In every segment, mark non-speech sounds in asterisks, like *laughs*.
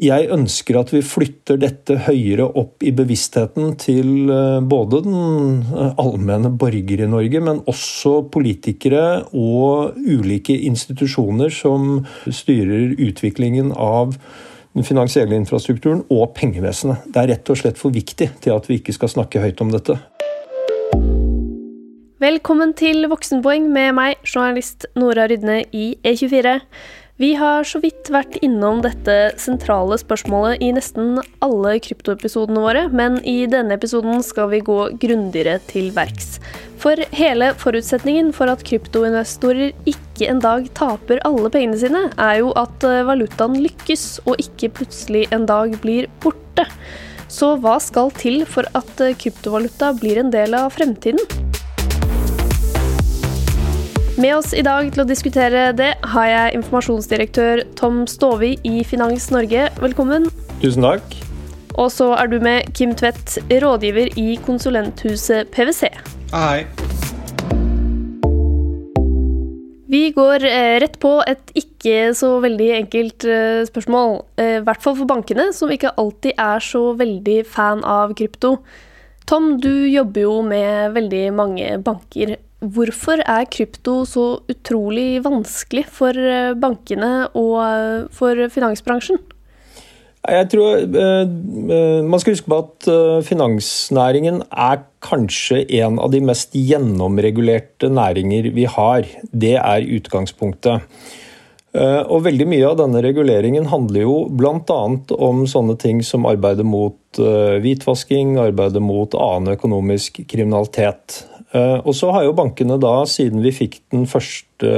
Jeg ønsker at vi flytter dette høyere opp i bevisstheten til eh, både den eh, allmenne borger i Norge, men også politikere og ulike institusjoner som styrer utviklingen av den finansielle infrastrukturen og pengevesenet. Det er rett og slett for viktig til at vi ikke skal snakke høyt om dette. Velkommen til Voksenpoeng med meg, journalist Nora Rydne i E24. Vi har så vidt vært innom dette sentrale spørsmålet i nesten alle kryptoepisodene våre, men i denne episoden skal vi gå grundigere til verks. For hele forutsetningen for at kryptoinvestorer ikke en dag taper alle pengene sine, er jo at eh, valutaen lykkes, og ikke plutselig en dag blir borte. Så hva skal til for at eh, kryptovaluta blir en del av fremtiden? Med oss i dag til å diskutere det har jeg informasjonsdirektør Tom Stovi i Finans Norge. Velkommen. Tusen takk. Og så er du med Kim Tvedt, rådgiver i konsulenthuset PwC. Hei. Vi går eh, rett på et ikke så veldig enkelt eh, spørsmål. Eh, I hvert fall for bankene, som ikke alltid er så veldig fan av krypto. Tom, du jobber jo med veldig mange banker. Hvorfor er krypto så utrolig vanskelig for eh, bankene og eh, for finansbransjen? Jeg tror eh, Man skal huske på at finansnæringen er kanskje en av de mest gjennomregulerte næringer vi har. Det er utgangspunktet. Og veldig mye av denne reguleringen handler jo bl.a. om sånne ting som arbeidet mot hvitvasking, arbeidet mot annen økonomisk kriminalitet. Eh, og så har jo bankene da, siden vi fikk første,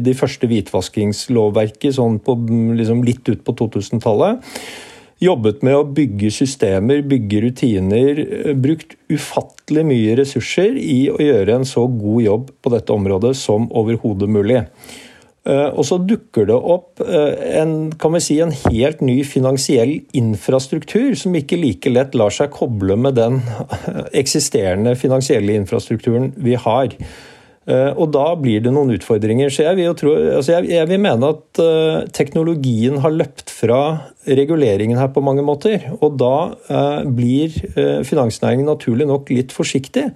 de første hvitvaskingslovverket sånn på, liksom litt ut på 2000-tallet, jobbet med å bygge systemer, bygge rutiner, eh, brukt ufattelig mye ressurser i å gjøre en så god jobb på dette området som overhodet mulig. Eh, og så dukker det opp eh, en, kan vi si, en helt ny finansiell infrastruktur som ikke like lett lar seg koble med den *laughs* eksisterende finansielle infrastrukturen vi har. Eh, og da blir det noen utfordringer. Så jeg vil, tro, altså jeg, jeg vil mene at teknologien har løpt fra reguleringen her på mange måter. Og da blir finansnæringen naturlig nok litt forsiktig.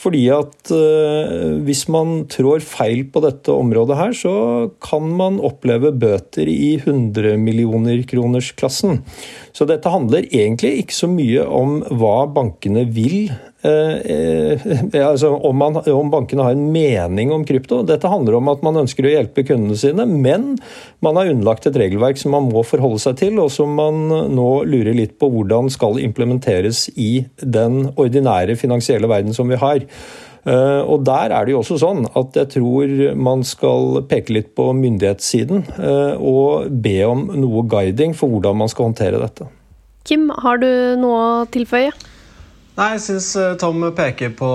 Fordi at uh, hvis man trår feil på dette området her, så kan man oppleve bøter i 100 millioner kroners-klassen. Så dette handler egentlig ikke så mye om hva bankene vil Eh, eh, altså om, man, om, bankene har en mening om krypto. Dette handler om at man ønsker å hjelpe kundene sine, men man har underlagt et regelverk som man må forholde seg til, og som man nå lurer litt på hvordan skal implementeres i den ordinære finansielle verden som vi har. Eh, og Der er det jo også sånn at jeg tror man skal peke litt på myndighetssiden og be om noe guiding for hvordan man skal håndtere dette. Kim, har du noe å tilføye? Nei, Jeg syns eh, Tom peker på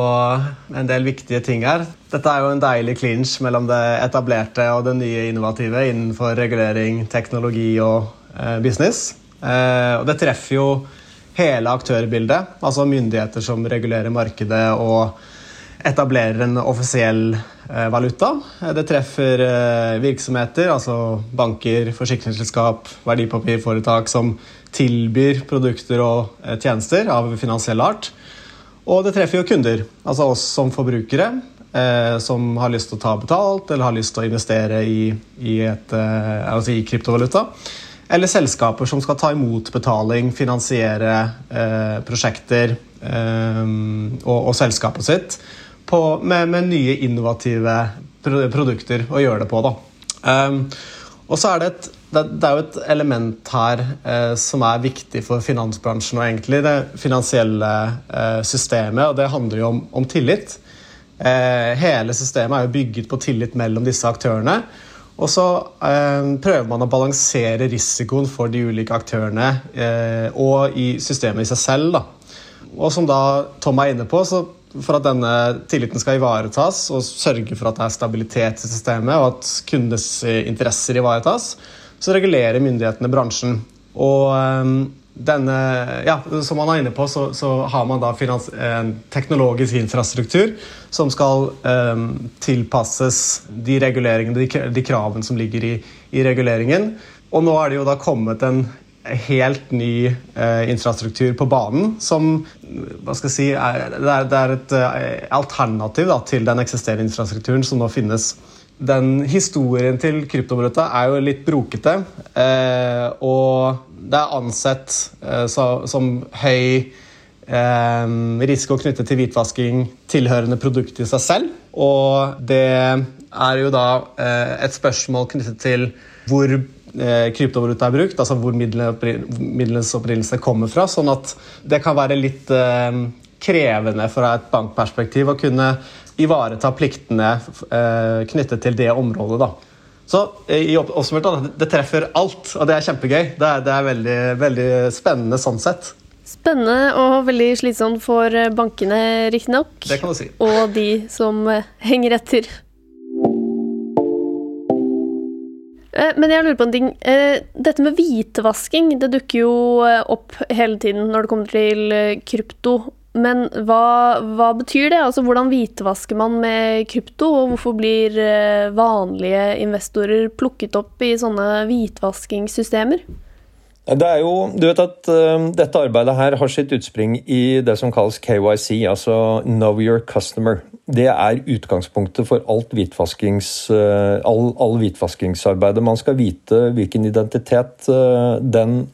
en del viktige ting her. Dette er jo en deilig clinch mellom det etablerte og det nye innovative innenfor regulering, teknologi og eh, business. Eh, og det treffer jo hele aktørbildet, altså myndigheter som regulerer markedet og etablerer en offisiell valuta. Det treffer eh, virksomheter, altså banker, forsikringsselskap, verdipapirforetak som tilbyr produkter og eh, tjenester av finansiell art. Og det treffer jo kunder, altså oss som forbrukere, eh, som har lyst til å ta betalt eller har lyst til å investere i, i, et, eh, altså i kryptovaluta. Eller selskaper som skal ta imot betaling, finansiere eh, prosjekter eh, og, og, selskapet sitt på, med, med, nye innovative produkter å gjøre det på. Um, og så er det et det, er jo et element her eh, som er viktig for finansbransjen og egentlig det finansielle eh, systemet, og det handler jo om, om tillit. Eh, hele systemet er jo bygget på tillit mellom disse aktørene. Og så eh, prøver man å balansere risikoen for de ulike aktørene eh, og i systemet i seg selv. Da. Og som da Tom er inne på, så for at denne tilliten skal ivaretas og sørge for at det er stabilitet i systemet og at kundenes interesser ivaretas, så regulerer myndighetene bransjen. Og, ehm, denne, ja, som man er inne på, så, så har man da finans, en teknologisk infrastruktur som skal um, tilpasses de reguleringene, de, de, kravene som ligger i, i, reguleringen. Og nå er det jo da kommet en helt ny eh, infrastruktur på banen som hva skal jeg si, er, det, er, det er et eh, alternativ da, til den eksisterende infrastrukturen som nå finnes den historien til kryptovaluta er jo litt brokete. Eh, og det er ansett eh, så, som høy eh, risiko knyttet til hvitvasking tilhørende produkt i seg selv. Og det er jo da eh, et spørsmål knyttet til hvor kryptovaluta er brukt, altså hvor middelens opprinnelse kommer fra. Sånn at det kan være litt eh, krevende fra et bankperspektiv å kunne ivareta pliktene eh, knyttet til det området. da. Så eh, i oppsummert, Det treffer alt, og det er kjempegøy. Det er, det er veldig, veldig, spennende sånn sett. Spennende og veldig slitsomt for eh, bankene, riktignok. Det kan du si. Og de som henger etter. Men jeg lurer på en ting. Dette med hvitevasking det dukker jo opp hele tiden når det kommer til krypto. Men hva, hva, betyr det? Altså, hvordan hvitvasker man med krypto, og hvorfor blir eh, vanlige investorer plukket opp i sånne hvitvaskingssystemer? Det er jo, du vet at uh, Dette arbeidet her har sitt utspring i det som kalles KYC, altså Know Your Customer. Det er utgangspunktet for alt hvitvaskings, uh, all, all hvitvaskingsarbeidet. Man skal vite hvilken identitet uh, den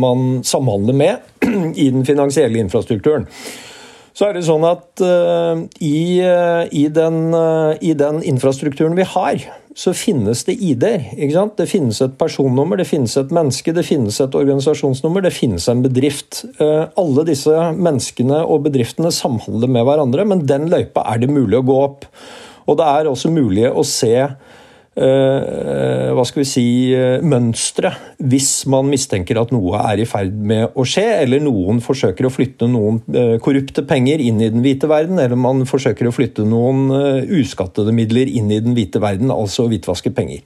man samhandler med *clears throat* i den finansielle infrastrukturen. Så er det sånn at uh, i, uh, i, den, uh, i, den, infrastrukturen vi har, så finnes det ID-er. Det finnes et personnummer, det finnes et menneske, det finnes et organisasjonsnummer, det finnes en bedrift. alle disse menneskene og bedriftene samhandler med hverandre, men den løypa er det mulig å gå opp. Og det er også mulig å se hva skal vi si, uh, mønstre hvis man mistenker at noe er i ferd med å skje, eller noen forsøker å flytte noen korrupte penger inn i den hvite verden, eller man forsøker å flytte noen uskattede midler inn i den hvite verden, altså hvitvaske penger.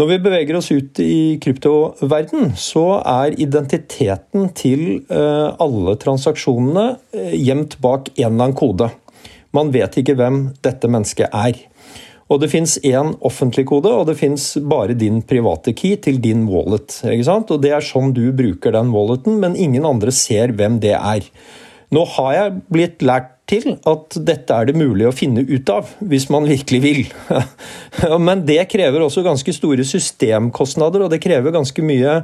Når vi beveger oss ut i kryptoverden, så er identiteten til alle transaksjonene gjemt bak en eller annen kode. Man vet ikke hvem dette mennesket er. Og det fins én offentlig kode, og det fins bare din private key til din wallet. ikke sant? Og Det er sånn du bruker den walleten, men ingen andre ser hvem det er. Nå har jeg blitt lært til at dette er det mulig å finne ut av, hvis man virkelig vil. *laughs* Men det krever også ganske store systemkostnader, og det krever ganske mye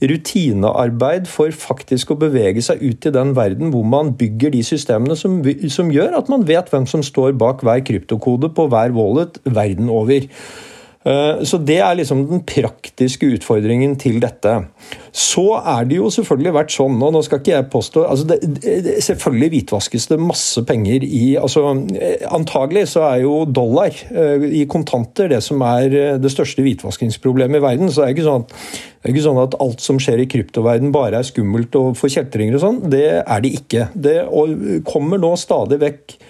rutinearbeid for faktisk å bevege seg ut i den verden hvor man bygger de systemene som, som gjør at man vet hvem som står bak hver kryptokode på hver wallet verden over. Eh, så det er liksom den praktiske utfordringen til dette. Så er det jo selvfølgelig vært sånn, og nå skal ikke jeg påstå altså det, det, Selvfølgelig hvitvaskes det masse penger i altså eh, Antagelig så er jo dollar eh, i kontanter det som er det største hvitvaskingsproblemet i verden. Så det er ikke sånn at, ikke sånn at alt som skjer i kryptoverden bare er skummelt og for kjeltringer og sånn. Det er det ikke. Det kommer nå stadig vekk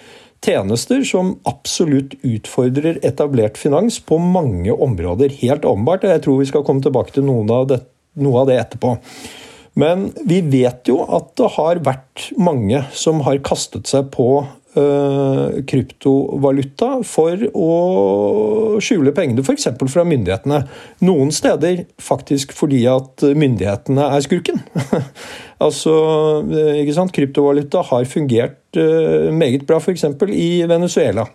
tjenester som absolutt utfordrer etablert finans på mange områder. Helt åpenbart. Jeg tror vi skal komme tilbake til av det, noe av det etterpå. Men vi vet jo at det har vært mange som har kastet seg på kryptovaluta for å skjule pengene, f.eks. fra myndighetene. Noen steder faktisk fordi at myndighetene er skurken. *laughs* altså, øh, ikke sant? Kryptovaluta har fungert øh, meget bra f.eks. i Venezuela.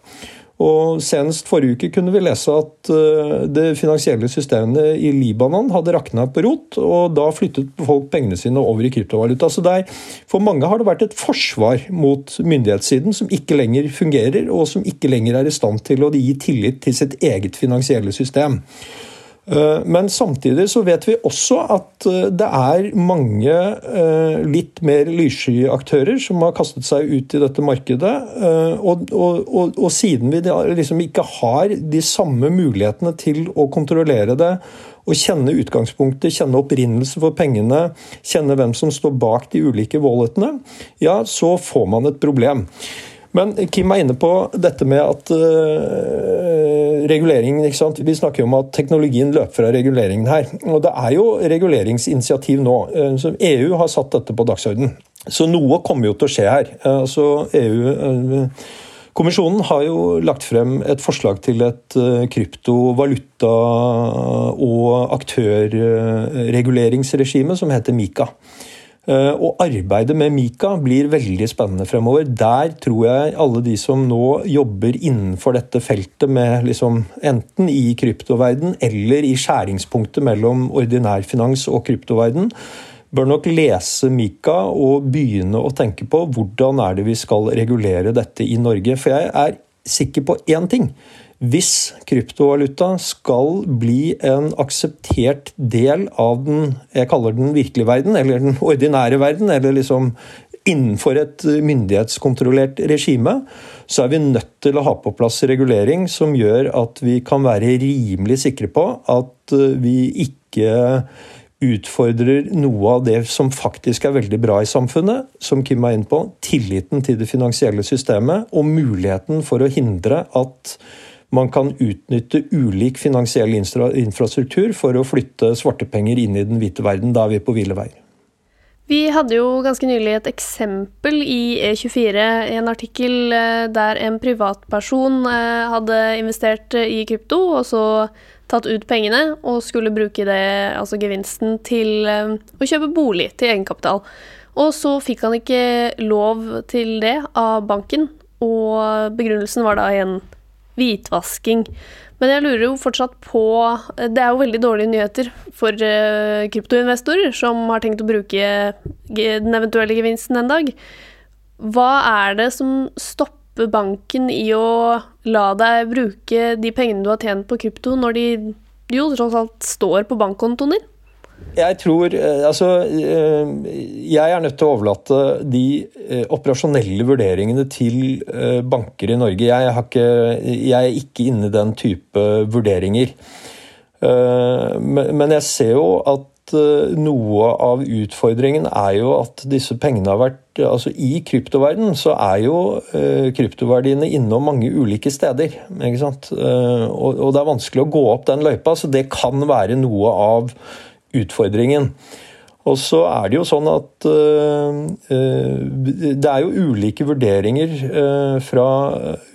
Og Senest forrige uke kunne vi lese at uh, det finansielle systemet i Libanon hadde rakna på rot, og da flyttet folk pengene sine over i kryptovaluta. Så der, For mange har det vært et forsvar mot myndighetssiden som ikke lenger fungerer, og som ikke lenger er i stand til å gi tillit til sitt eget finansielle system. Eh, men samtidig så vet vi også at eh, det er mange eh, litt mer lyssky aktører som har kastet seg ut i dette markedet. Og, og, og, og siden vi liksom ikke har de samme mulighetene til å kontrollere det og kjenne utgangspunktet, kjenne opprinnelse for pengene, kjenne hvem som står bak de ulike walletene, ja, så får man et problem. Men Kim er inne på dette med at uh, reguleringen ikke sant? Vi snakker jo om at teknologien løper fra reguleringen her. Og det er jo reguleringsinitiativ nå. Uh, så EU har satt dette på dagsorden. Så noe kommer jo til å skje her. Uh, altså EU Kommisjonen har jo lagt frem et forslag til et kryptovaluta- og aktørreguleringsregime som heter Mika. Eh, og arbeidet med Mika blir veldig spennende fremover. Der tror jeg alle de som nå jobber innenfor dette feltet, med liksom enten i kryptoverden eller i skjæringspunktet mellom ordinær finans og kryptoverden, bør nok lese Mika og begynne å tenke på hvordan er det vi skal regulere dette i Norge. For jeg er sikker på én ting. Hvis kryptovaluta skal bli en akseptert del av den jeg kaller den virkelige verden, eller den ordinære verden, eller liksom innenfor et myndighetskontrollert regime, så er vi nødt til å ha på plass regulering som gjør at vi kan være rimelig sikre på at eh, vi ikke utfordrer noe av det som faktisk er veldig bra i samfunnet, som Kim er inne på, tilliten til det finansielle systemet og muligheten for å hindre at man kan utnytte ulik finansiell infrastruktur for å flytte svartepenger inn i den hvite verden. Da er vi på ville veier. Vi hadde jo ganske nylig et eksempel i E24, en artikkel eh, der en privatperson eh, hadde investert i krypto, og så tatt ut pengene og skulle bruke det, altså gevinsten, til eh, å kjøpe bolig til egenkapital. Og så fikk han ikke lov til det av banken, og begrunnelsen var da igjen hvitvasking. Men jeg lurer jo fortsatt på Det er jo veldig dårlige nyheter for uh, kryptoinvestorer som har tenkt å bruke den eventuelle gevinsten en dag. Hva er det som stopper banken i å la deg bruke de pengene du har tjent på krypto, når de jo tross alt står på bankkontoen din? Jeg tror eh, Altså, eh, jeg er nødt til å overlate de eh, operasjonelle vurderingene til banker i Norge. Jeg, ikke, jeg er ikke inne i den type vurderinger. Men jeg ser jo at noe av utfordringen er jo at disse pengene har vært altså I kryptoverden så er jo kryptoverdiene innom mange ulike steder. ikke sant? Og det er vanskelig å gå opp den løypa, så det kan være noe av utfordringen. Og så er det jo sånn at uh, det er jo ulike vurderinger uh, fra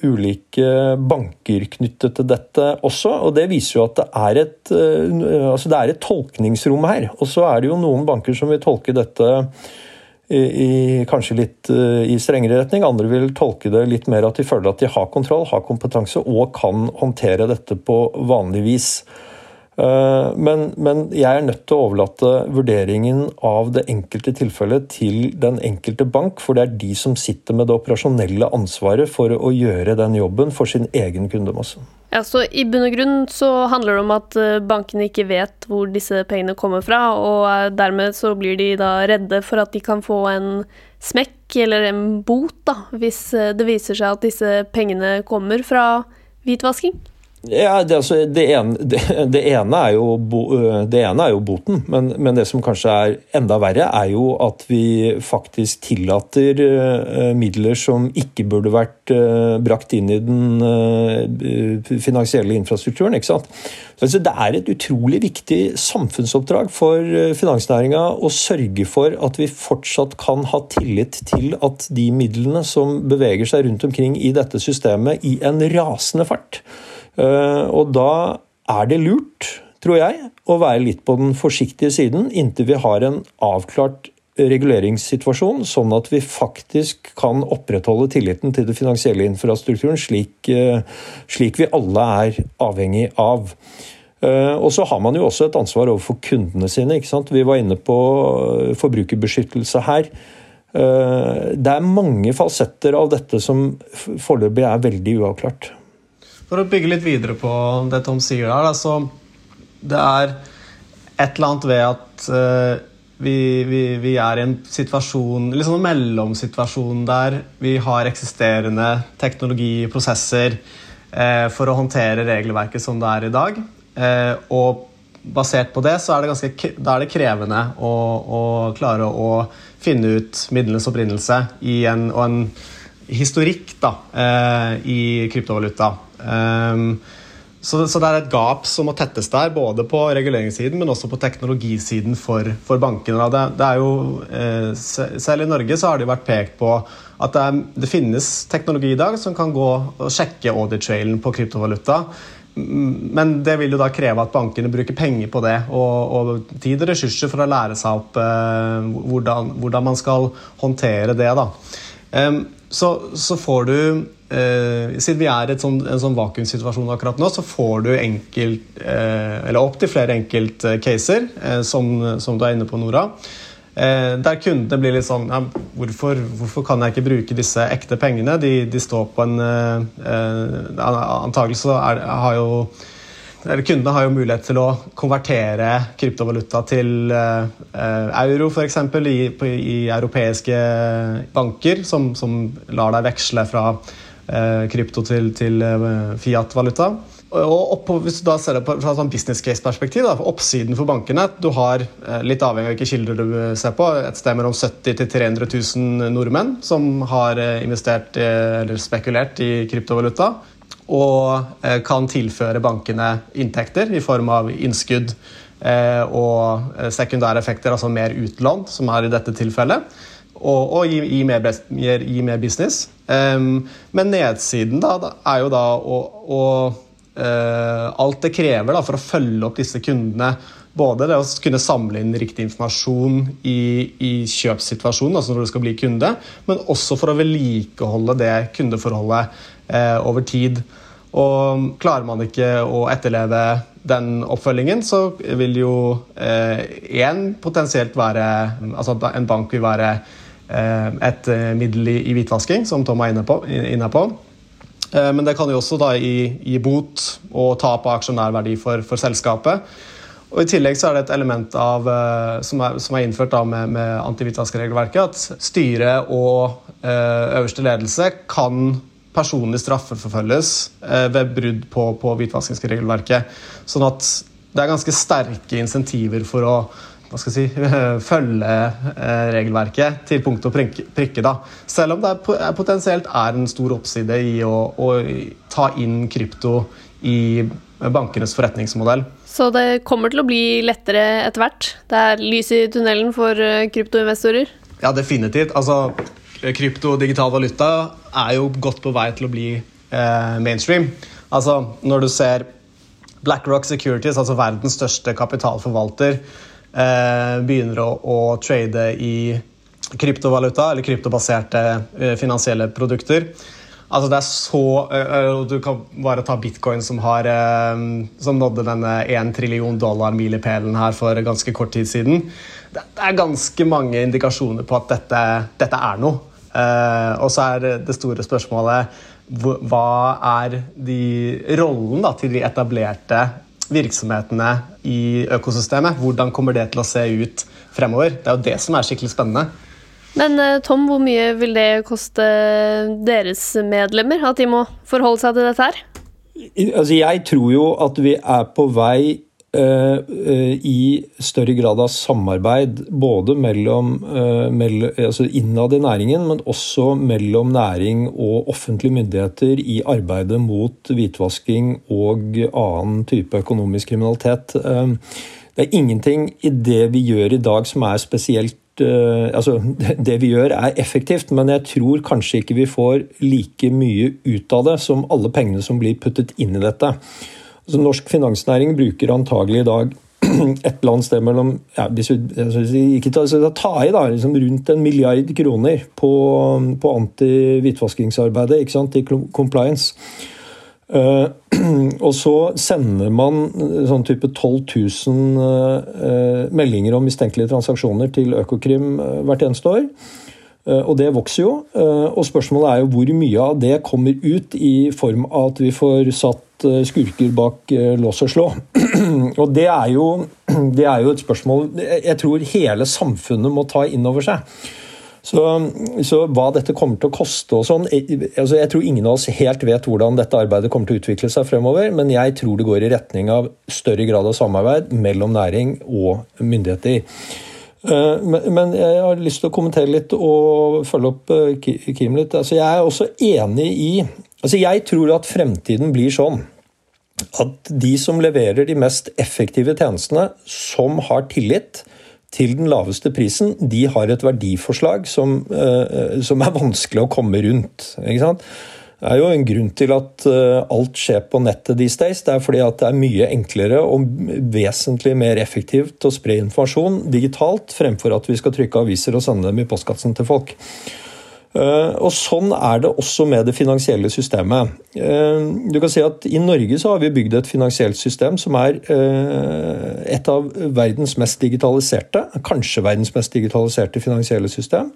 ulike banker knyttet til dette også. Og det viser jo at det er et, altså det er et tolkningsrom her. Og så er det jo noen banker som vil tolke dette i, kanskje litt i strengere retning. Andre vil tolke det litt mer at de føler at de har kontroll, har kompetanse og kan håndtere dette på vanlig vis. Eh, men, men, jeg er nødt til å overlate vurderingen av det enkelte tilfellet til den enkelte bank, for det er de som sitter med det operasjonelle ansvaret for å gjøre den jobben for sin egen kundemasse. Ja, så I bunn og grunn så handler det om at eh, bankene ikke vet hvor disse pengene kommer fra, og eh, dermed så blir de da redde for at de kan få en smekk eller en bot da, hvis det viser seg at disse pengene kommer fra hvitvasking? Ja, det, altså, det, ene, det, det, ene jo, det, ene, er jo, boten, men, men, det som kanskje er enda verre, er jo at vi faktisk tillater midler som ikke burde vært brakt inn i den finansielle infrastrukturen. ikke sant? Altså, det er et utrolig viktig samfunnsoppdrag for finansnæringa å sørge for at vi fortsatt kan ha tillit til at de midlene som beveger seg rundt omkring i dette systemet i en rasende fart, og da er det lurt, tror jeg, å være litt på den forsiktige siden inntil vi har en avklart reguleringssituasjon, sånn at vi faktisk kan opprettholde tilliten til den finansielle infrastrukturen, slik, eh, slik vi alle er avhengig av. Eh, og så har man jo også et ansvar overfor kundene sine. ikke sant? Vi var inne på forbrukerbeskyttelse her. Det er mange falsetter av dette som foreløpig er veldig uavklart. For å bygge litt videre på det Tom sier der, altså, det er et eller annet ved at uh, vi, vi, vi, er i en situasjon, litt sånn mellomsituasjon der vi har eksisterende teknologi, prosesser, uh, for å håndtere regelverket som det er i dag. Uh, og basert på det så er det, ganske, er det krevende å, å klare å finne ut midlenes opprinnelse i en, og en historikk da, i kryptovaluta. Så, så, det er et gap som må tettes der, både på reguleringssiden, men også på teknologisiden for, for bankene. Det, det, er jo, eh, selv i Norge så har det vært pekt på at det, er, det, finnes teknologi i dag som kan gå og sjekke audit-trailen på kryptovaluta. Men det vil jo da kreve at bankene bruker penger på det og, og tid og ressurser for å lære seg opp eh, hvordan, hvordan, man skal håndtere det. da. Um, så, så, får du eh, Siden vi er i sånn, en sånn vakuumsituasjon akkurat nå, så får du enkelt, eh, eller opptil flere enkeltcaser, eh, som, som, du er inne på, Nora. Eh, der kundene blir litt sånn ja, hvorfor, hvorfor, kan jeg ikke bruke disse ekte pengene? De, de står på en eh, eh Antagelig så er, har jo Kundene har jo mulighet til å konvertere kryptovaluta til uh, euro, f.eks. I, i europeiske banker, som, som, lar deg veksle fra krypto til, til Fiat-valuta. Og opp, hvis du da ser det fra sånn business case-perspektiv, oppsiden for bankene Du har, litt avhengig av hvilke kilder du ser på, et sted mellom 70 til 300 000 nordmenn som har investert eller spekulert i kryptovaluta og eh, kan tilføre bankene inntekter i form av innskudd eh, og eh, sekundære effekter, altså mer utlån, som er i dette tilfellet. Og, og gi, gi, mer, gi, mer, business. men nedsiden da, er jo da å, å Alt det krever da, for å følge opp disse kundene både det å kunne samle inn riktig informasjon i, i kjøpssituasjonen, altså når du skal bli kunde, men også for å vedlikeholde det kundeforholdet eh, over tid. Og klarer man ikke å etterleve den oppfølgingen, så vil jo én eh, potensielt være Altså en bank vil være eh, et middel i, i, hvitvasking, som Tom er inne på. Inne på. Eh, men det kan jo også da gi, bot og tap av aksjonærverdi for, for, selskapet. Og I tillegg så er det et element av, eh, som, er, som er innført med, med antihvitvaskeregelverket, at styret og eh, øverste ledelse kan personlig straffeforfølges eh, ved brudd på, på hvitvaskingsregelverket. Sånn at det er ganske sterke insentiver for å si, *laughs* følge regelverket til punkt og prikke. Da. Selv om det er, potensielt er en stor oppside i å, å ta inn krypto i bankenes forretningsmodell. Så det kommer til å bli lettere etter hvert? Det er lys i tunnelen for eh, kryptoinvestorer? Ja, definitivt. Altså, krypto og digital valuta er jo godt på vei til å bli eh, mainstream. Altså, når du ser BlackRock Securities, altså verdens største kapitalforvalter, eh, begynner å, å, trade i kryptovaluta, eller kryptobaserte eh, finansielle produkter. Altså det er så Du kan bare ta bitcoin, som, har, som nådde denne 1 trillion dollar-milepælen her for ganske kort tid siden. Det, er ganske mange indikasjoner på at dette, dette er noe. Og så er det store spørsmålet hva er de rollen da, til de etablerte virksomhetene i økosystemet? Hvordan kommer det til å se ut fremover? Det er jo det som er skikkelig spennende. Men uh, Tom, hvor mye vil det koste deres medlemmer at de må forholde seg til dette her? Altså, jeg tror jo at vi er på vei Eh, eh, i større grad av samarbeid både mellom, eh, mellom altså innad i næringen, men også mellom næring og offentlige myndigheter i arbeidet mot hvitvasking og annen type økonomisk kriminalitet. Det er ingenting i det vi gjør i dag som er spesielt altså, *laughs* Det vi gjør er effektivt, men jeg tror kanskje ikke vi får like mye ut av det som alle pengene som blir puttet inn i dette. Altså, norsk finansnæring bruker antagelig i dag *clears throat* et eller annet sted mellom ja, hvis vi ikke ta, ta i da, liksom rundt en milliard kroner på, på anti-hvitvaskingsarbeidet i compliance. Uh, *clears throat* og så sender man sånn type 12 000 uh, meldinger om mistenkelige transaksjoner til Økokrim hvert eneste år. Og det vokser jo. Og spørsmålet er jo hvor mye av det kommer ut i form av at vi får satt Eh, skurker bak eh, lås og slå. *clears throat* Og det er, jo, *clears throat* det er jo et spørsmål jeg tror hele samfunnet må ta inn over seg. Så, så, hva dette kommer til å koste og sånn altså Jeg tror ingen av oss helt vet hvordan dette arbeidet kommer til å utvikle seg fremover, men jeg tror det går i retning av større grad av samarbeid mellom næring og myndigheter. Men jeg har lyst til å kommentere litt og følge opp Kim litt. Altså, jeg er også enig i altså, Jeg tror at fremtiden blir sånn at de som leverer de mest effektive tjenestene, som har tillit til den laveste prisen, de har et verdiforslag som, uh, som er vanskelig å komme rundt. ikke sant? Det er jo en grunn til at uh, alt skjer på nettet these days. Det er fordi at det er mye enklere og vesentlig mer effektivt å spre informasjon digitalt, fremfor at vi skal trykke aviser og sende dem i postkassen til folk. Eh, og Sånn er det også med det finansielle systemet. Eh, du kan si at I Norge så har vi bygd et finansielt system som er eh, et av verdens mest digitaliserte, kanskje verdens mest digitaliserte finansielle system.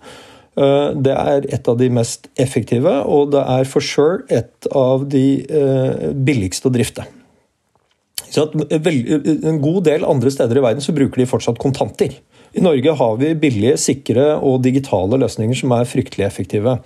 Det er et av de mest effektive, og det er for sure et av de billigste å drifte. Så en god del andre steder i verden så bruker de fortsatt kontanter. I Norge har vi billige, sikre og digitale løsninger som er fryktelig effektive.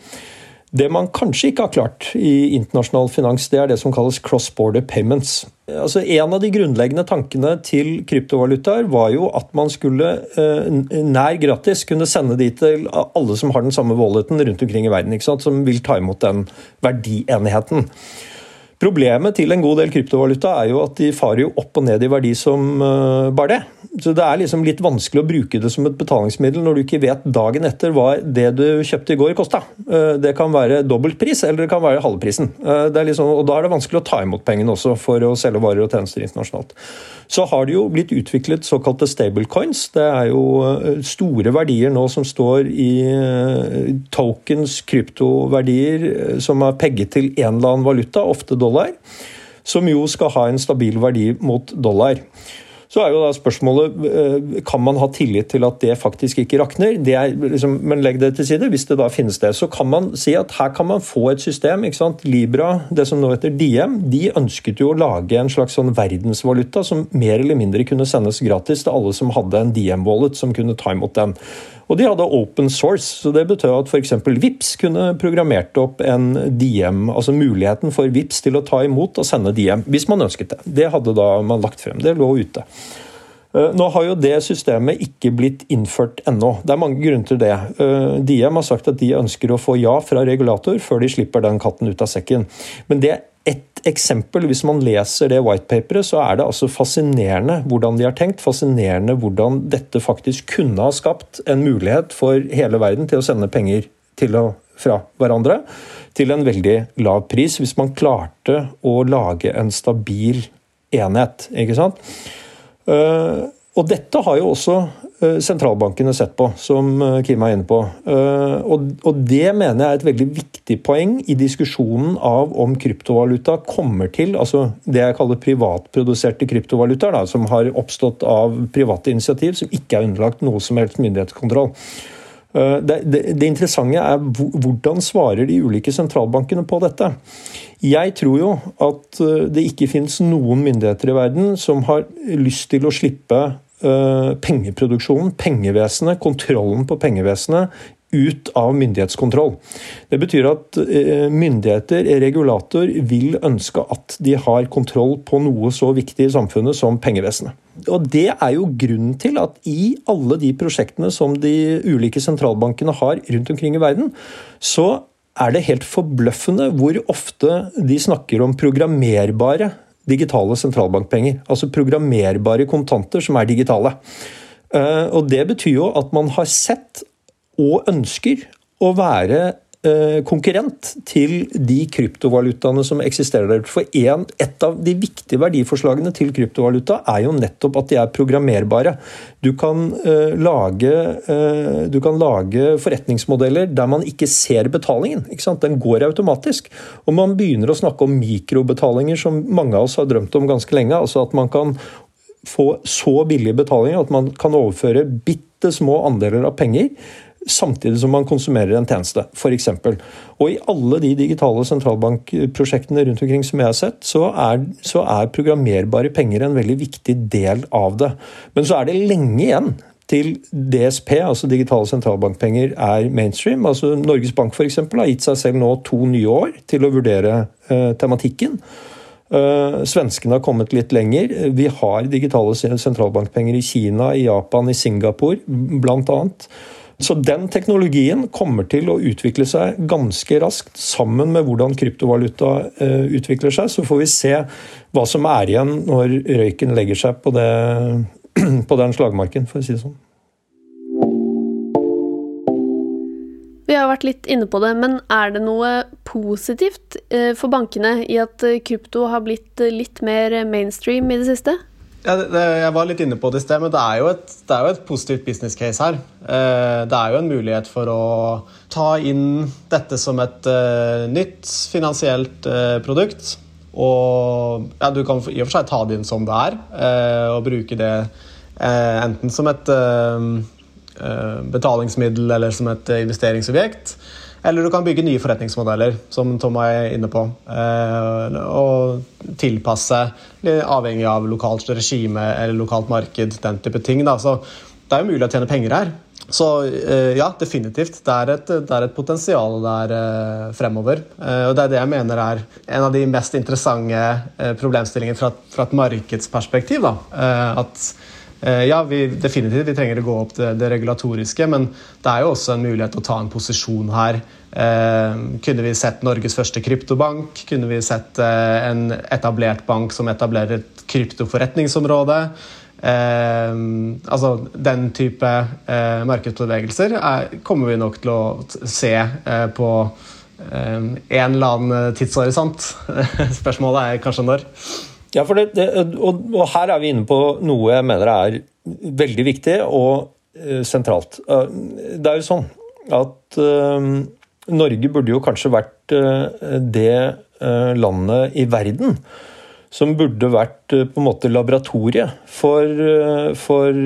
Det man kanskje ikke har klart i internasjonal finans, det er det som kalles cross-border payments. Altså, en av de grunnleggende tankene til kryptovalutaer var jo at man skulle eh, nær gratis kunne sende de til alle som har den samme walleten rundt omkring i verden, som vil ta imot den verdienheten. Problemet til en god del kryptovaluta er jo at de farer jo opp og ned i verdi som uh, bare det. Så Det er liksom litt vanskelig å bruke det som et betalingsmiddel når du ikke vet dagen etter hva det du kjøpte i går kosta. Uh, det kan være dobbeltpris eller det kan være halvprisen. Uh, liksom, og Da er det vanskelig å ta imot pengene også for å selge varer og tjenester internasjonalt. Så har det jo blitt utviklet såkalte stablecoins. Det er jo eh, store verdier nå som står i eh, tokens, kryptoverdier, eh, som er pegget til en eller annen valuta, ofte dollar, som jo skal ha en stabil verdi mot dollar. Så er jo da spørsmålet eh, kan man ha tillit til at det faktisk ikke rakner. Liksom, men legg det til side. Hvis det da finnes det, så kan man si at her kan man få et system. ikke sant? Libra, det som nå heter Diem, de ønsket jo å lage en slags sånn verdensvaluta som mer eller mindre kunne sendes gratis til alle som hadde en Diem-wallet som kunne ta imot den. Og de hadde open source, så det betød at f.eks. VIPS kunne programmert opp en DM, altså muligheten for VIPS til å ta imot og sende DM, hvis man ønsket det. Det hadde da man lagt frem. Det lå ute. Eh, nå har jo det systemet ikke blitt innført ennå. Det er mange grunner til det. Diem DM har sagt at de ønsker å få ja fra regulator før de slipper den katten ut av sekken. Men det ett eksempel. Hvis man leser det whitepaperet, så er det altså fascinerende hvordan de har tenkt. Fascinerende hvordan dette faktisk kunne ha skapt en mulighet for hele verden til å sende penger til og fra hverandre til en veldig lav pris, hvis man klarte å lage en stabil enhet. ikke sant? Eh, og dette har jo også Eh, sentralbankene sett på, som eh, Kim er inne på. Eh, og det mener jeg er et veldig viktig poeng i diskusjonen av om kryptovaluta kommer til, altså det jeg kaller privatproduserte kryptovalutaer, som har oppstått av private initiativ, som ikke er underlagt noe som helst myndighetskontroll. Det, det, det, interessante er hvordan svarer de ulike sentralbankene på dette. Jeg tror jo at det ikke finnes noen myndigheter i verden som har lyst til å slippe Eh, pengeproduksjonen, pengevesenet, kontrollen på pengevesenet ut av myndighetskontroll. Det betyr at eh, myndigheter, regulator, vil ønske at de har kontroll på noe så viktig i samfunnet som pengevesenet. Og Det er jo grunnen til at i alle de prosjektene som de ulike sentralbankene har rundt omkring i verden, så er det helt forbløffende hvor ofte de snakker om programmerbare digitale sentralbankpenger. Altså programmerbare kontanter som er digitale. Eh, og Det betyr jo at man har sett og ønsker å være konkurrent til de kryptovalutaene som eksisterer der. For en, Et av de viktige verdiforslagene til kryptovaluta er jo nettopp at de er programmerbare. Du kan, uh, lage, uh, du kan lage, forretningsmodeller der man ikke ser betalingen. Ikke Den går automatisk. Og man begynner å snakke om mikrobetalinger, som mange av oss har drømt om ganske lenge. altså At man kan få så billige betalinger at man kan overføre bitte små andeler av penger samtidig som man konsumerer en tjeneste, f.eks. Og i alle de digitale sentralbankprosjektene rundt omkring som jeg har sett, så er, så er programmerbare penger en veldig viktig del av det. Men så er det lenge igjen til DSP, altså digitale sentralbankpenger, er mainstream. Altså Norges Bank for eksempel, har gitt seg selv nå to nye år til å vurdere eh, tematikken. Svenskene har kommet litt lenger. Vi har digitale sentralbankpenger i Kina, i Japan, i Singapore bl.a. Så den teknologien kommer til å utvikle seg ganske raskt sammen med hvordan kryptovaluta eh, utvikler seg. Så får vi se hva som er igjen når røyken legger seg på, det, *clears throat* på den slagmarken, for å si det sånn. Vi har vært litt inne på det, men er det noe positivt eh, for bankene i at eh, krypto har blitt litt mer mainstream i det siste? Ja, det, jeg var litt inne på det i sted, men det er, et, det er jo et positivt business case her. Eh, det er jo en mulighet for å ta inn dette som et uh, nytt finansielt uh, produkt. Og ja, du kan i og for seg ta det inn som det er, og bruke det enten som et betalingsmiddel eller som et investeringsobjekt. Eller du kan bygge nye forretningsmodeller, som Tom er inne på. Eh, og tilpasse, avhengig av lokalt regime eller lokalt marked, den type ting. Da. Så det er jo mulig å tjene penger her. Så eh, ja, definitivt. Det er et, det er et potensial der eh, fremover. Og det er det jeg mener er en av de mest interessante problemstillingene fra, fra et markedsperspektiv. Da. At ja, vi, definitivt vi trenger å gå opp det, det, regulatoriske, men det er jo også en mulighet å ta en posisjon her. Eh, kunne vi sett Norges første kryptobank? Kunne vi sett eh, en etablert bank som etablerer et kryptoforretningsområde? Eh, altså Den type eh, markedsbevegelser er, kommer vi nok til å se eh, på en eller annen tidshorisont. *laughs* Spørsmålet er kanskje når. Ja, det, det, og, og, her er vi inne på noe jeg mener er veldig viktig og uh, sentralt. Uh, det er jo sånn at uh, Norge burde jo kanskje vært det landet i verden som burde vært på en måte laboratoriet for, for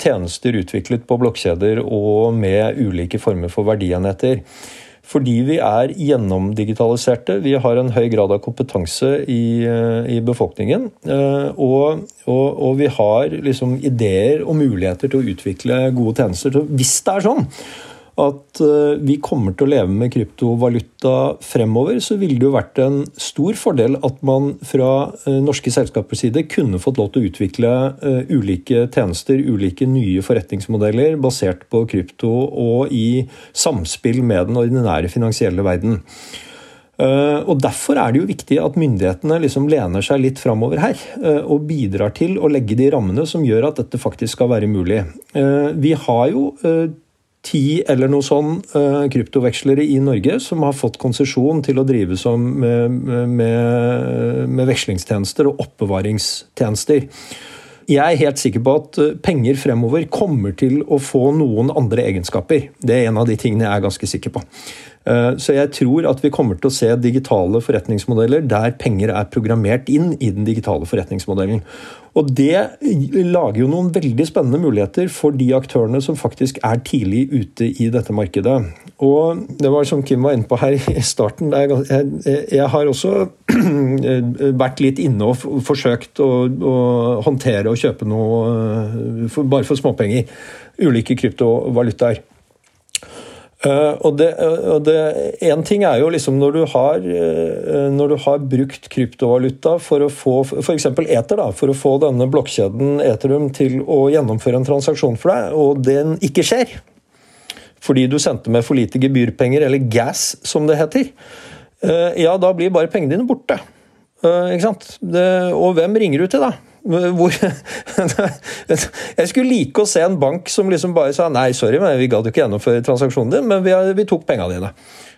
tjenester utviklet på blokkjeder og med ulike former for verdienheter. Fordi vi er gjennomdigitaliserte. Vi har en høy grad av kompetanse i, eh, i befolkningen. Eh, og, og, og, vi har liksom ideer og muligheter til å utvikle gode tjenester. Så hvis det er sånn at eh, vi kommer til å leve med kryptovaluta fremover, så ville det jo vært en stor fordel at man fra eh, norske selskapers side kunne fått lov til å utvikle eh, ulike tjenester, ulike nye forretningsmodeller basert på krypto og i samspill med den ordinære finansielle verden. Og Derfor er det jo viktig at myndighetene liksom lener seg litt framover her, og bidrar til å legge de rammene som gjør at dette faktisk skal være mulig. Vi har jo ti eller noe sånn uh, kryptovekslere i Norge som har fått konsesjon til å drive som med, med, med vekslingstjenester og oppbevaringstjenester. Jeg er helt sikker på at eh, penger fremover kommer til å få noen andre egenskaper. Det er en av de tingene jeg er ganske sikker på. Eh, så jeg tror at vi kommer til å se digitale forretningsmodeller der penger er programmert inn i den digitale forretningsmodellen. Og det lager jo noen veldig spennende muligheter for de aktørene som faktisk er tidlig ute i dette markedet. Og det var som Kim var inne på her i starten, jeg har også *clears throat* vært litt inne og forsøkt å, håndtere og kjøpe noe for, bare for småpenger. Ulike kryptovalutaer. Uh, og det, uh, det, En ting er jo liksom når du har, uh, når du har brukt kryptovaluta for å få f.eks. Ether, da, for å få denne blokkjeden Eterum til å gjennomføre en transaksjon for deg, og den ikke skjer fordi du sendte med for lite gebyrpenger, eller gas som det heter, ja, da blir bare pengene dine borte. ikke sant? Det, og hvem ringer du til da? Hvor, *laughs* jeg skulle like å se en bank som liksom bare sa nei, sorry, men vi gadd ikke gjennomføre transaksjonen din, men vi, vi tok pengene dine.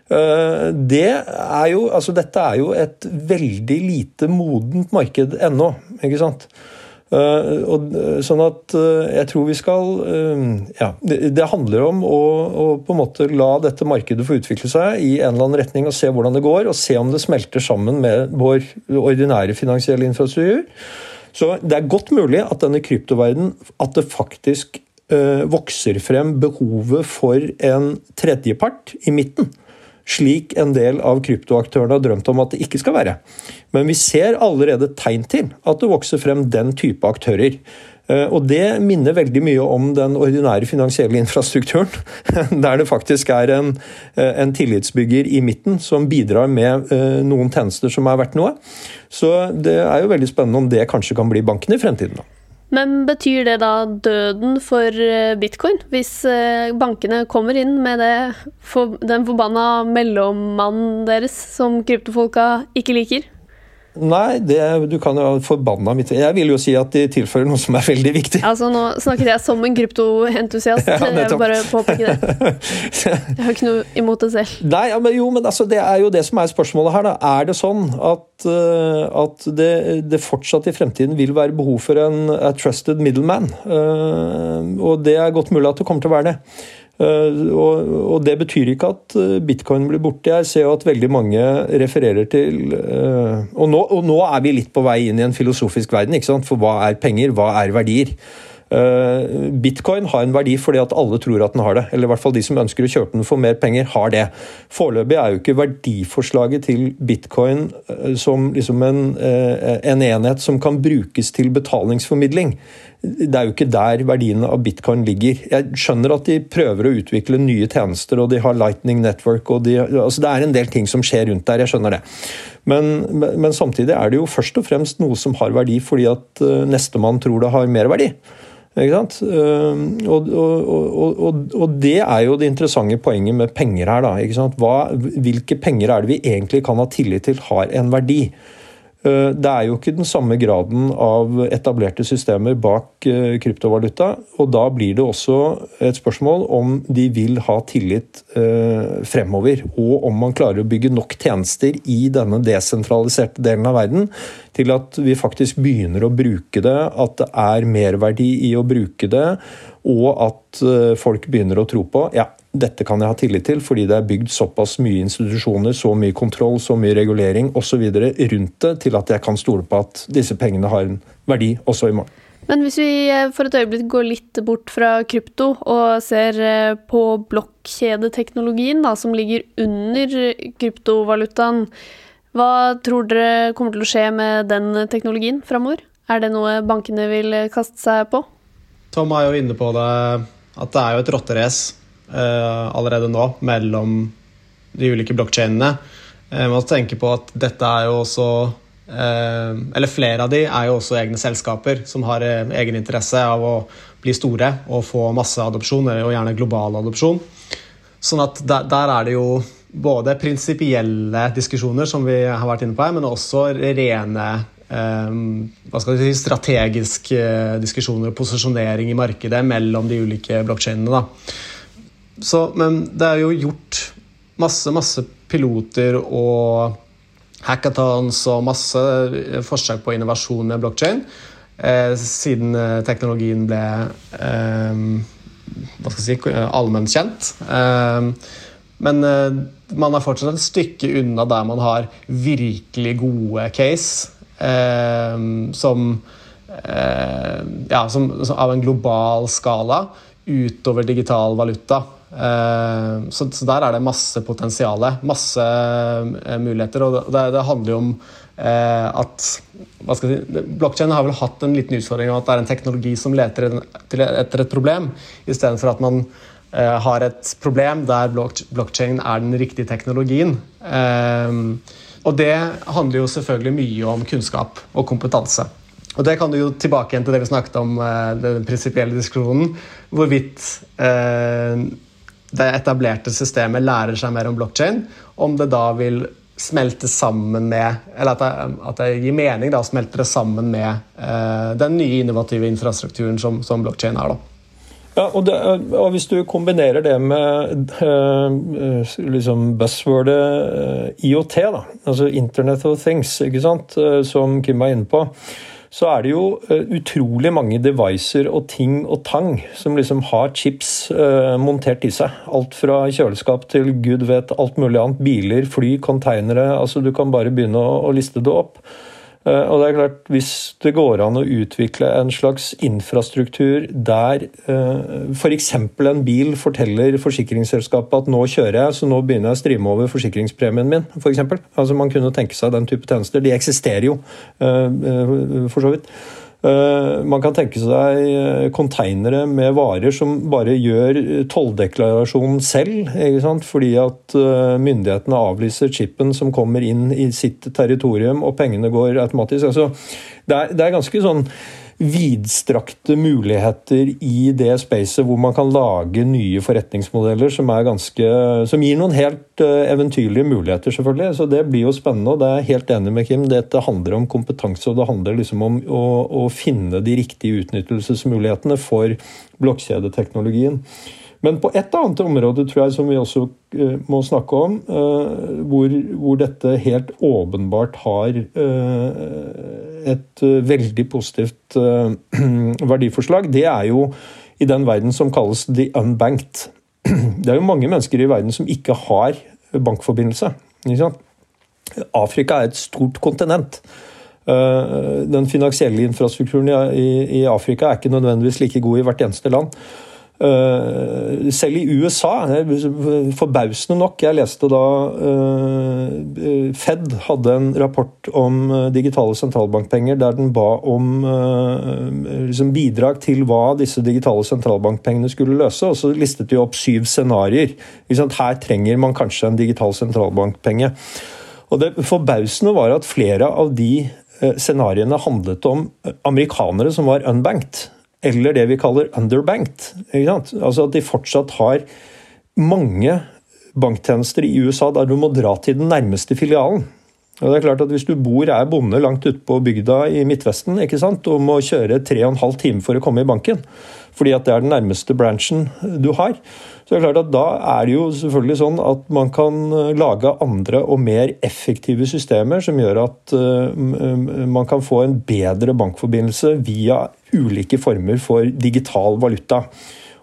Eh, det er jo, altså Dette er jo et veldig lite modent marked ennå, ikke sant? Eh, og, sånn at eh, jeg tror vi skal Ja, det handler om å, å, på en måte la dette markedet få utvikle seg i en eller annen retning og se hvordan det går, og se om det smelter sammen med vår ordinære finansielle infrastruktur. Så det er godt mulig at denne kryptoverdenen at det faktisk øh, vokser frem behovet for en tredjepart i midten. Slik en del av kryptoaktørene har drømt om at det ikke skal være. Men vi ser allerede tegn til at det vokser frem den type aktører. Og det minner veldig mye om den ordinære finansielle infrastrukturen, *laughs* der det faktisk er en, en tillitsbygger i midten som bidrar med noen tjenester som er verdt noe. Så det er jo veldig spennende om det kanskje kan bli banken i fremtiden. Men betyr det da døden for eh, bitcoin, hvis eh, bankene kommer inn med det, den forbanna mellommannen deres som kryptofolka ikke liker? Nei, det, du kan jo forbanna mitt Jeg vil jo si at de tilfører noe som er veldig viktig. Altså, Nå snakket jeg som en kryptoentusiast. Ja, jeg vil bare påpeke det. *laughs* Jeg har ikke noe imot det selv. Nei, ja, men, jo, men altså, det er jo det som er spørsmålet her. Da. Er det sånn at, uh, at det, det, fortsatt i fremtiden vil være behov for en trusted middleman? Uh, og det er godt mulig at det kommer til å være det. Eh, og, Det betyr ikke at eh, bitcoin blir borte. Jeg ser jo at veldig mange refererer til eh, og nå, og nå er vi litt på vei inn i en filosofisk verden. ikke sant? For hva er penger? Hva er verdier? Eh, bitcoin har en verdi fordi at alle tror at den har det. Eller i hvert fall de som ønsker å kjøpe den for mer penger, har det. Foreløpig er jo ikke verdiforslaget til bitcoin eh, som liksom en, eh, en enhet som kan brukes til betalingsformidling. Det er jo ikke der verdiene av bitcoin ligger. Jeg skjønner at de prøver å utvikle nye tjenester, og de har Lightning Network og de, altså Det er en del ting som skjer rundt der, jeg skjønner det. Men, men samtidig er det jo først og fremst noe som har verdi fordi at nestemann tror det har mer verdi. Ehm, og, og, og, og, det er jo det interessante poenget med penger her. Da? Hva, hvilke penger er det vi egentlig kan ha tillit til har en verdi? Eh, det er jo ikke den samme graden av etablerte systemer bak eh, kryptovaluta. Og da blir det også et spørsmål om de vil ha tillit eh, fremover. Og om man klarer å bygge nok tjenester i denne desentraliserte delen av verden til at vi faktisk begynner å bruke det, at det er merverdi i å bruke det, og at folk begynner å tro på ja, dette kan jeg ha tillit til, fordi det er bygd såpass mye institusjoner, så mye kontroll, så mye regulering osv. rundt det, til at jeg kan stole på at disse pengene har en verdi også i morgen. Men hvis vi eh, for et øyeblikk går litt bort fra krypto og ser eh, på blokkjedeteknologien da, som ligger under kryptovalutaen, hva tror dere kommer til å skje med den teknologien framover? Er det noe bankene vil kaste seg på? Tom er jo inne på det, at det er jo et rotterace allerede nå mellom de ulike blokkjedene. Eh, man må tenke på at dette er jo også eh, Eller flere av de er jo også egne selskaper som har egen interesse av å bli store og få masseadopsjon, og gjerne global adopsjon. Sånn at der, der er det jo både prinsipielle diskusjoner, som vi har vært inne på her, men også rene hva skal si, strategiske diskusjoner og posisjonering i markedet mellom de ulike blokkjedene. Så, men det er jo gjort masse, masse piloter og hackathons og masse forsøk på innovasjon med blokkjede eh, siden eh, teknologien ble eh, hva skal jeg si, allment kjent. Eh, men eh, man er fortsatt et stykke unna der man har virkelig gode case eh, som, ja, som, som av en global skala utover digital valuta. Eh, så, der er det masse potensial, masse eh, muligheter. Og det, handler jo om eh, at hva si, Blokkjeden har vel hatt en liten utfordring om at det er en teknologi som leter etter et problem, istedenfor at man har et problem der blokkjeden er den riktige teknologien. Og det handler jo selvfølgelig mye om kunnskap og kompetanse. Og Det kan du jo tilbake igjen til det vi snakket om, den prinsipielle diskusjonen. Hvorvidt det etablerte systemet lærer seg mer om blokkjede, om det da vil smelte sammen med Eller at det, at det gir mening da, å smelte det sammen med eh, den nye innovative infrastrukturen som, som blokkjede er. da. Ja, og, det, og, Hvis du kombinerer det med uh, liksom buzzwordet uh, IOT, da, altså Internet of Things, ikke sant, som Kim var inne på, så er det jo eh, utrolig mange devicer og ting og tang som liksom har chips uh, montert i seg. Alt fra kjøleskap til gud vet alt mulig annet. Biler, fly, konteinere. altså Du kan bare begynne å liste det opp. Eh, og det er klart, Hvis det går an å utvikle en slags infrastruktur der uh, f.eks. en bil forteller forsikringsselskapet at nå kjører jeg, så nå begynner jeg å strime over forsikringspremien min, eksempel. Altså Man kunne tenke seg den type tjenester. De eksisterer jo, uh, for så vidt. Eh, man kan tenke seg konteinere eh, med varer som bare gjør tolldeklarasjonen selv. Fordi at myndighetene avlyser chipen som kommer inn i sitt territorium, og pengene går automatisk. Altså, det, er, det er ganske sånn vidstrakte muligheter i det spacet hvor man kan lage nye forretningsmodeller som, ganske, som gir noen helt eh, eventyrlige muligheter, selvfølgelig. Så det blir jo spennende, og det er jeg helt enig med Kim. Dette handler om kompetanse, og det handler liksom om å, å finne de riktige utnyttelsesmulighetene for blokkjedeteknologien. Men på et annet område tror jeg som vi også uh, må snakke om, uh, hvor, hvor, dette helt åpenbart har uh, et veldig positivt *clears throat* verdiforslag, det er jo i den verden som kalles the unbanked. *clears throat* Det er jo mange mennesker i verden som ikke har bankforbindelse. Afrika er et stort kontinent. Den finansielle infrastrukturen i Afrika er ikke nødvendigvis like god i hvert eneste land. Uh, selv i USA, forbausende nok Jeg leste da uh, Fed hadde en rapport om uh, digitale sentralbankpenger der den ba om liksom bidrag til hva disse digitale sentralbankpengene skulle løse. Og så listet de opp syv scenarioer. Her trenger man kanskje en digital sentralbankpenge. Og Det forbausende var at flere av de scenarioene handlet om amerikanere som var unbanked eller det vi kaller underbanked. Altså at de fortsatt har mange banktjenester i USA der du må dra til den nærmeste filialen. Og det er klart at Hvis du bor er bonde langt ute på bygda i Midtvesten ikke sant, og må kjøre tre og en halv time for å komme i banken, fordi at det er den nærmeste branchen du har, så det er klart at da er det jo selvfølgelig sånn at man kan lage andre og mer effektive systemer som gjør at man kan få en bedre bankforbindelse via ulike former for digital valuta.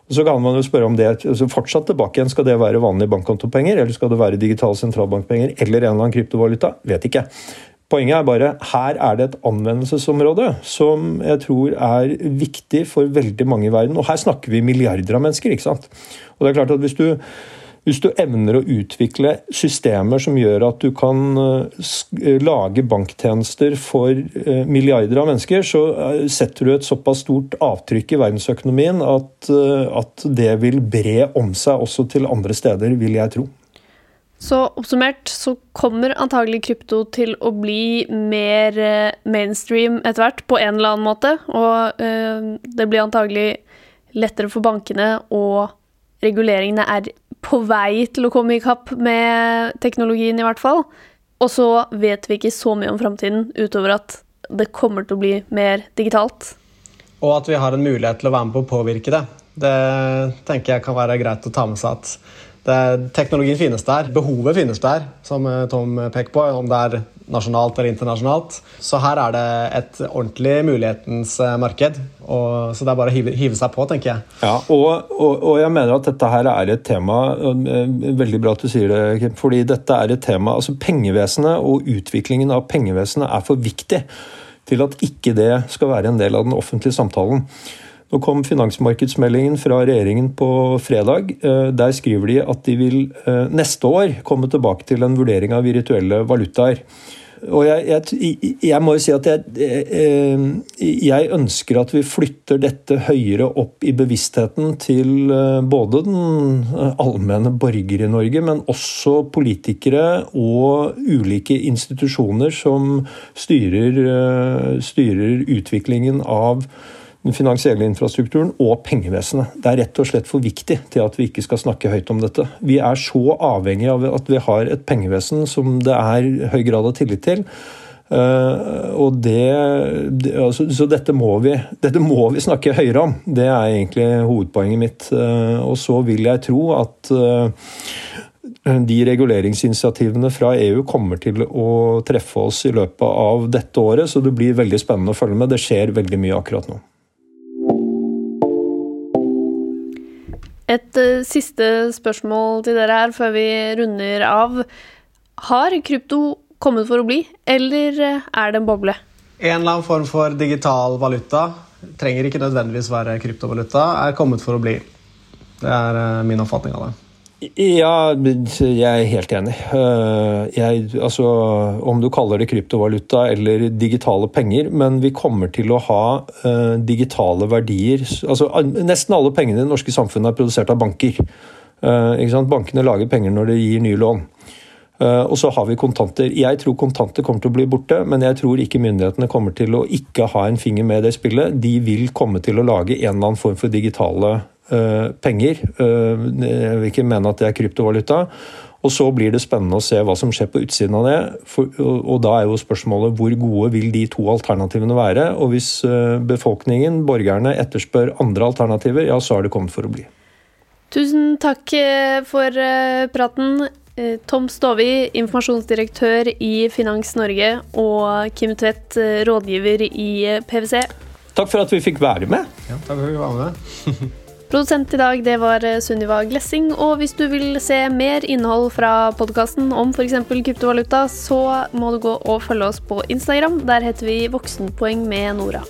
Og så kan man jo spørre om det altså fortsatt tilbake igjen, Skal det være vanlige bankkontopenger, eller skal det være digitale sentralbankpenger eller en eller annen kryptovaluta? Vet ikke. Poenget er bare her er det et anvendelsesområde som jeg tror er viktig for veldig mange i verden. Og her snakker vi milliarder av mennesker. ikke sant? Og det er klart at hvis du hvis du evner å utvikle systemer som gjør at du kan eh, eh, lage banktjenester for eh, milliarder av mennesker, så setter du et såpass stort avtrykk i verdensøkonomien at, at det vil bre om seg også til andre steder, vil jeg tro. Så oppsummert så kommer antagelig krypto til å bli mer mainstream etter hvert, på en eller annen måte. Og det blir antagelig lettere for bankene, og reguleringene er på vei til å komme i kapp med teknologien, i hvert fall. Og så vet vi ikke så mye om framtiden utover at det kommer til å bli mer digitalt. Og at vi har en mulighet til å være med på å påvirke det. Det tenker jeg kan være greit å ta med seg at det, teknologien finnes der, behovet finnes der, som eh, Tom peker på, om det er nasjonalt eller internasjonalt. Så her er det et ordentlig mulighetens eh, marked. Og, så det er bare å hive, hive, seg på, tenker jeg. Ja, og, og, og, jeg mener at dette her er et tema eh, Veldig bra at du sier det, Kim. Fordi dette er et tema altså Pengevesenet og utviklingen av pengevesenet er for viktig til at ikke det skal være en del av den offentlige samtalen. Nå kom finansmarkedsmeldingen fra regjeringen på fredag. Eh, der skriver de at de vil eh, neste år komme tilbake til en vurdering av virtuelle valutaer. Og jeg, jeg, jeg, må jo si at jeg, eh, jeg, ønsker at vi flytter dette høyere opp i bevisstheten til både den allmenne borger i Norge, men også politikere og ulike institusjoner som styrer, styrer utviklingen av den finansielle infrastrukturen og pengevesenet. Det er rett og slett for viktig til at vi ikke skal snakke høyt om dette. Vi er så avhengig av at vi har et pengevesen som det er høy grad av tillit til. Uh, og det, altså, Så dette må, vi, dette må vi snakke høyere om. Det er egentlig hovedpoenget mitt. Uh, og så vil jeg tro at uh, de reguleringsinitiativene fra EU kommer til å treffe oss i løpet av dette året, så det blir veldig spennende å følge med. Det skjer veldig mye akkurat nå. Et uh, siste spørsmål til dere her før vi runder av. Har krypto kommet for å bli, eller eh, er det en boble? En eller annen form for digital valuta, trenger ikke nødvendigvis være kryptovaluta, er kommet for å bli. Det er uh, min oppfatning av det. Ja, jeg er helt enig. Eh, jeg, altså, om du kaller det kryptovaluta eller digitale penger, men vi kommer til å ha uh, digitale verdier. Altså, nesten alle pengene i det norske samfunnet er produsert av banker. Uh, Bankene lager penger når de gir nye lån. Uh, og så har vi kontanter. Jeg tror kontanter kommer til å bli borte, men jeg tror ikke myndighetene kommer til å ikke ha en finger med i det spillet. De vil komme til å lage en eller annen form for digitale Eh, penger. Eh, jeg vil ikke mene at det er kryptovaluta. Og Så blir det spennende å se hva som skjer på utsiden av det. Og, Da er jo spørsmålet hvor gode vil de to alternativene være? Og Hvis befolkningen, borgerne, etterspør andre alternativer, ja, så har det kommet for å bli. Tusen takk for praten. Tom Stovi, informasjonsdirektør i Finans Norge, og Kim Tvedt, rådgiver i PwC. Takk for at vi fikk være med. Ja, takk for at vi var med. *laughs* Produsent i dag det var eh, Sunniva Glessing. Og hvis du vil se mer innhold fra podkasten om f.eks. kryptovaluta, så må du gå og følge oss på Instagram. Der heter vi Voksenpoeng med Nora.